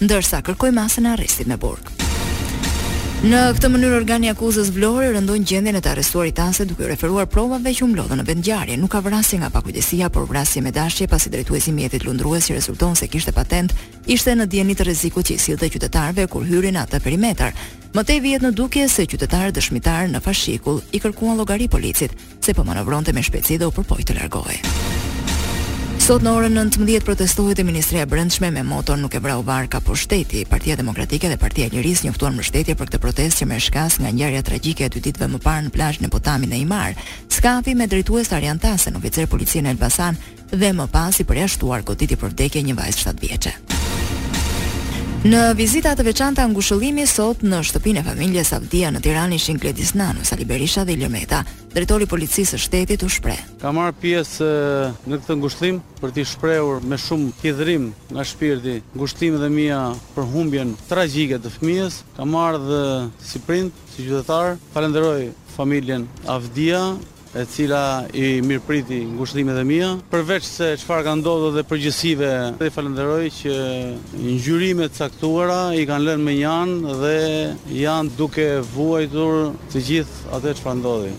ndërsa kërkoi masën e arrestit me burg. Në këtë mënyrë organi i akuzës Vlorë rëndon gjendjen e të arrestuarit Tase duke iu referuar provave që u mblodhën në vendngjarje. Nuk ka vrasje nga pakujdesia, por vrasje me dashje pasi drejtuesi i mjetit lundrues që rezulton se kishte patentë ishte në dijeni të rrezikut që i sillte qytetarëve kur hyri në atë perimetër. Më tej vihet në dukje se qytetarët dëshmitarë në fashikull i kërkuan llogari policit. se po manovronte me shpejtësi dhe u përpoq të largohej. Sot në orën 19 protestohet te Ministria e Brendshme me moton nuk e vrau varka po shteti. Partia Demokratike dhe Partia e Lirisë njoftuan mbështetje për këtë protestë që merr shkas nga ngjarja tragjike e dy ditëve më parë në plazhin e Potamit në Himarë. Skafi me drejtues Arjan Tasen oficer policie në Elbasan dhe më pas i përjashtuar goditi për vdekje një vajzë shtatë vjeçe. Në vizita të veçanta ngushëllimi sot në shtëpinë e familjes Avdia në Tiranë ishin Gledis Nano, Sali Berisha dhe Ilir Meta. Drejtori i Policisë së Shtetit u shpreh. Kam marrë pjesë në këtë ngushëllim për t'i shprehur me shumë hidhërim nga shpirti ngushëllimet e mia për humbjen tragjike të fëmijës. Kam ardhur si prind, si qytetar, falënderoj familjen Avdia e cila i mirëpriti ngushëllimet e mia, përveç se çfarë ka ndodhur dhe përgjegjësive, i falënderoj që ngjyrimet e caktuara i kanë lënë mënjanë dhe janë duke vuajtur të gjithë atë çfarë ndodhi.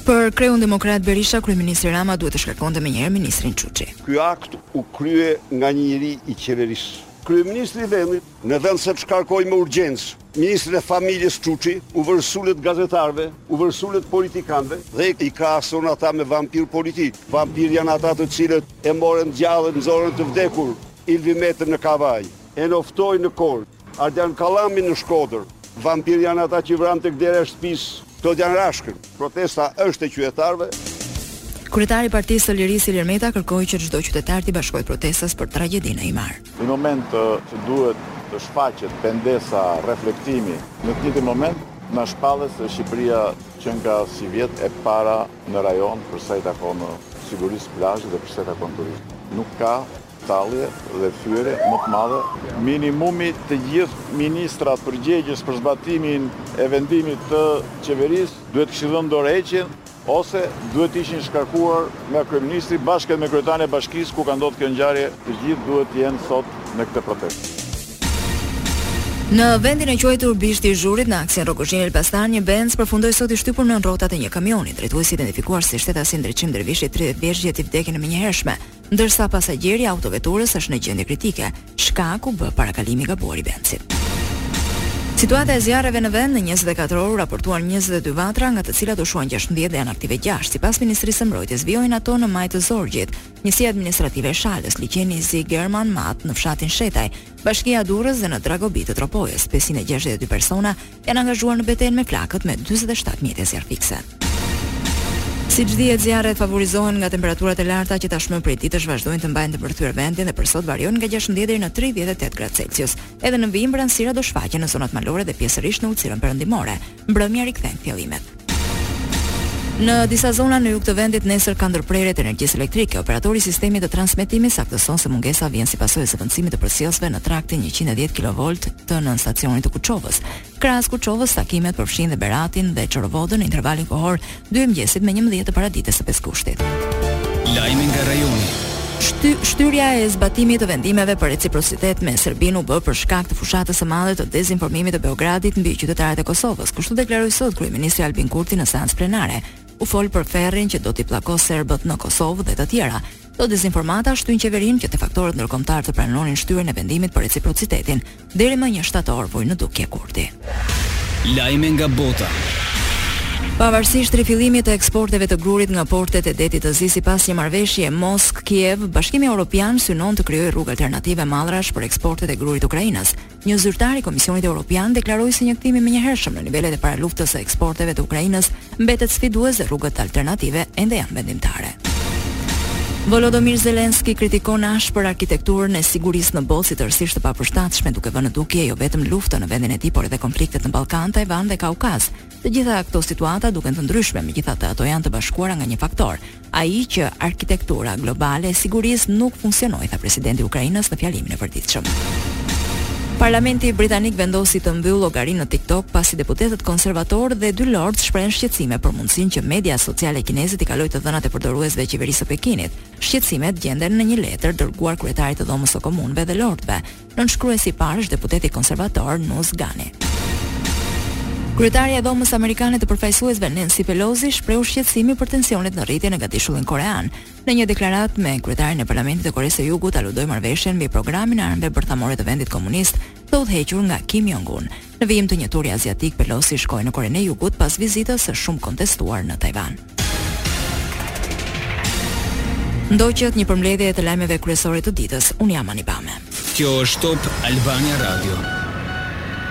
Për kreun demokrat Berisha, kryeministri Rama duhet të shkarkonte menjëherë ministrin Çuçi. Ky akt u krye nga një njeri i qeverisë. Kryeministri i vendit Në vend se të shkarkojë me urgjencë ministrin e Familjes Çuçi, u vërsulet gazetarëve, u vërsulet politikanëve dhe i krahason ata me vampirë politikë. Vampirë janë ata të cilët e morën të gjallë, nxorën të vdekur Ilvi Metën në Kavajë, Enea Ftojën në Korçë, Ardian Kallamin në Shkodër. Vampirë janë ata që vranë tek dera e shtëpisë. Klodian Rashën, Protesta është e qytetarëve. Kryetari i Partisë së Lirisë Ilir Meta kërkoi që çdo qytetar t'i bashkohet protestës për tragjedinë në Himarë. Në moment që duhet të shfaqet pendesa reflektimi në të njëjtin moment na shpallet se Shqipëria qënka sivjet e para në rajon për sa i takon sigurisë në plazhe dhe për sa i takon turizmit. Nuk ka Tallje dhe fyerje më të madhe. Minimumi të gjithë ministrat përgjegjës për zbatimin e vendimit të qeverisë duhet të kishin dhënë dorëheqjen ose duhet të ishin shkarkuar nga kryeministri bashkë edhe me kryetarin e bashkisë ku ka ndodhur kjo ngjarje. Të gjithë duhet të jenë sot në këtë protestë. Në vendin e quajtur Bishti i Zhurit në aksin Rrogozhinë Elbasan, një Benz përfundoi sot i shtypur nën rrotat e një kamioni. Drejtuesi i identifikuar si shtetasi Ndriçim Dervishi, tridhjetë vjeç, gjeti vdekjen e menjëhershme. ndërsa pasagjeri i autoveturës është në gjendje kritike, shkak u bë parakalimi i gabuar i Benzit. Situata e zjarreve në vend në 24 orë u raportuan 22 vatra, nga të cilat u shuan 16 dhe janë aktive 6. Sipas Ministrisë së Mbrojtjes, vijojnë ato në majë të Zorgjit, njësia administrative e Shalës, Liqeni i Zi, Gërman, Mat në fshatin Shetaj, bashkia Durrës dhe në Dragobi të Tropojës, 562 persona janë angazhuar në betejën me flakët me dyzet e shtatë mjete zjarrfikëse. Siç dihet, zjarret favorizohen nga temperaturat e larta që tashmë prej ditësh vazhdojnë të mbajnë të mbërthyer vendin dhe për sot variojnë nga 16 deri në 38 gradë Celsius. Edhe në vijim vranësira do shfaqen në zonat malore dhe pjesërisht në ulësirën perëndimore. Mbrëmja rikthen kthjellimet. Në disa zona në jug të vendit nesër ka ndërprerje të energjisë elektrike. Operatori i sistemit të transmetimit saktëson se mungesa vjen si pasojë e zëvendësimit të përcjellësve në traktin 110 kilovolt të nënstacionit të Kuçovës. Krahas Kuçovës, stakimet përfshijnë dhe Beratin dhe Çorovodën në intervalin kohor 2 e mëngjesit me 11 të paradites së pesë gushtit. Lajme nga rajoni. Shty, shtyrja e zbatimit të vendimeve për reciprocitet me Serbinë u bë për shkak të fushatës së madhe të dezinformimit të Beogradit mbi qytetarët e Kosovës. Kështu deklaroi sot kryeministri Albin Kurti në seancë plenare. U fol për ferrin që do t'i pllakosë serbët në Kosovë dhe të tjera. Këto dezinformata shtynë qeverinë që te faktorët ndërkombëtarë të pranonte shtyrjen e vendimit për reciprocitetin deri më një shtator, vuri në dukje Kurti. Lajme nga bota. Pavarësisht rifillimit të eksporteve të grurit nga portet e Detit të Zi sipas një marrëveshje Moskë-Kiev, Bashkimi Europian synon të krijojë rrugë alternative mallrash për eksportet e grurit ukrainas. Një zyrtar i Komisionit Europian deklaroi se një kthim i menjëhershëm në nivelet e paraluftës së eksporteve të Ukrainës mbetet sfidues dhe rrugët alternative ende janë vendimtare. Volodymyr Zelensky kritikon ashpër arkitekturën e sigurisë në botë si tërësisht të papërshtatshme, duke vënë në dukje jo vetëm luftën në vendin e tij, por edhe konfliktet në Ballkan, Tajvan dhe Kaukaz. Të gjitha këto situata duken të ndryshme, megjithatë ato janë të bashkuara nga një faktor, ai që arkitektura globale e sigurisë nuk funksionoi, tha presidenti i Ukrainës në fjalimin e përditshëm. Parlamenti britanik vendosi të mbyllë llogarinë në TikTok pasi deputetët konservatorë dhe dy lordë shprehën shqetësime për mundësinë që media sociale kineze t'i kalojë të dhënat e përdoruesve qeverisë së Pekinit. Shqetësimet gjenden në një letër dërguar kryetarit të Dhomës së Komunëve dhe Lordëve, Nënshkruesi i parë është deputeti konservator Nus Gani. Kryetarja e Dhomës Amerikane të Përfaqësuesve Nancy Pelosi shprehu shqetësimin për tensionet në rritje në gadishullin korean. Në një deklaratë me kryetarin e Parlamentit të Koresë së Jugut aludoi marrëveshjen mbi programin e armëve bërthamore të vendit komunist të udhëhequr nga Kim Jong Un. Në vijim të një turi aziatik, Pelosi shkoi në Korenë e Jugut pas vizitës së shumë kontestuar në Tajvan. Ndoqët një përmbledhje të lajmeve kryesore të ditës. Unë jam Ani Bame. Kjo është Top Albania Radio.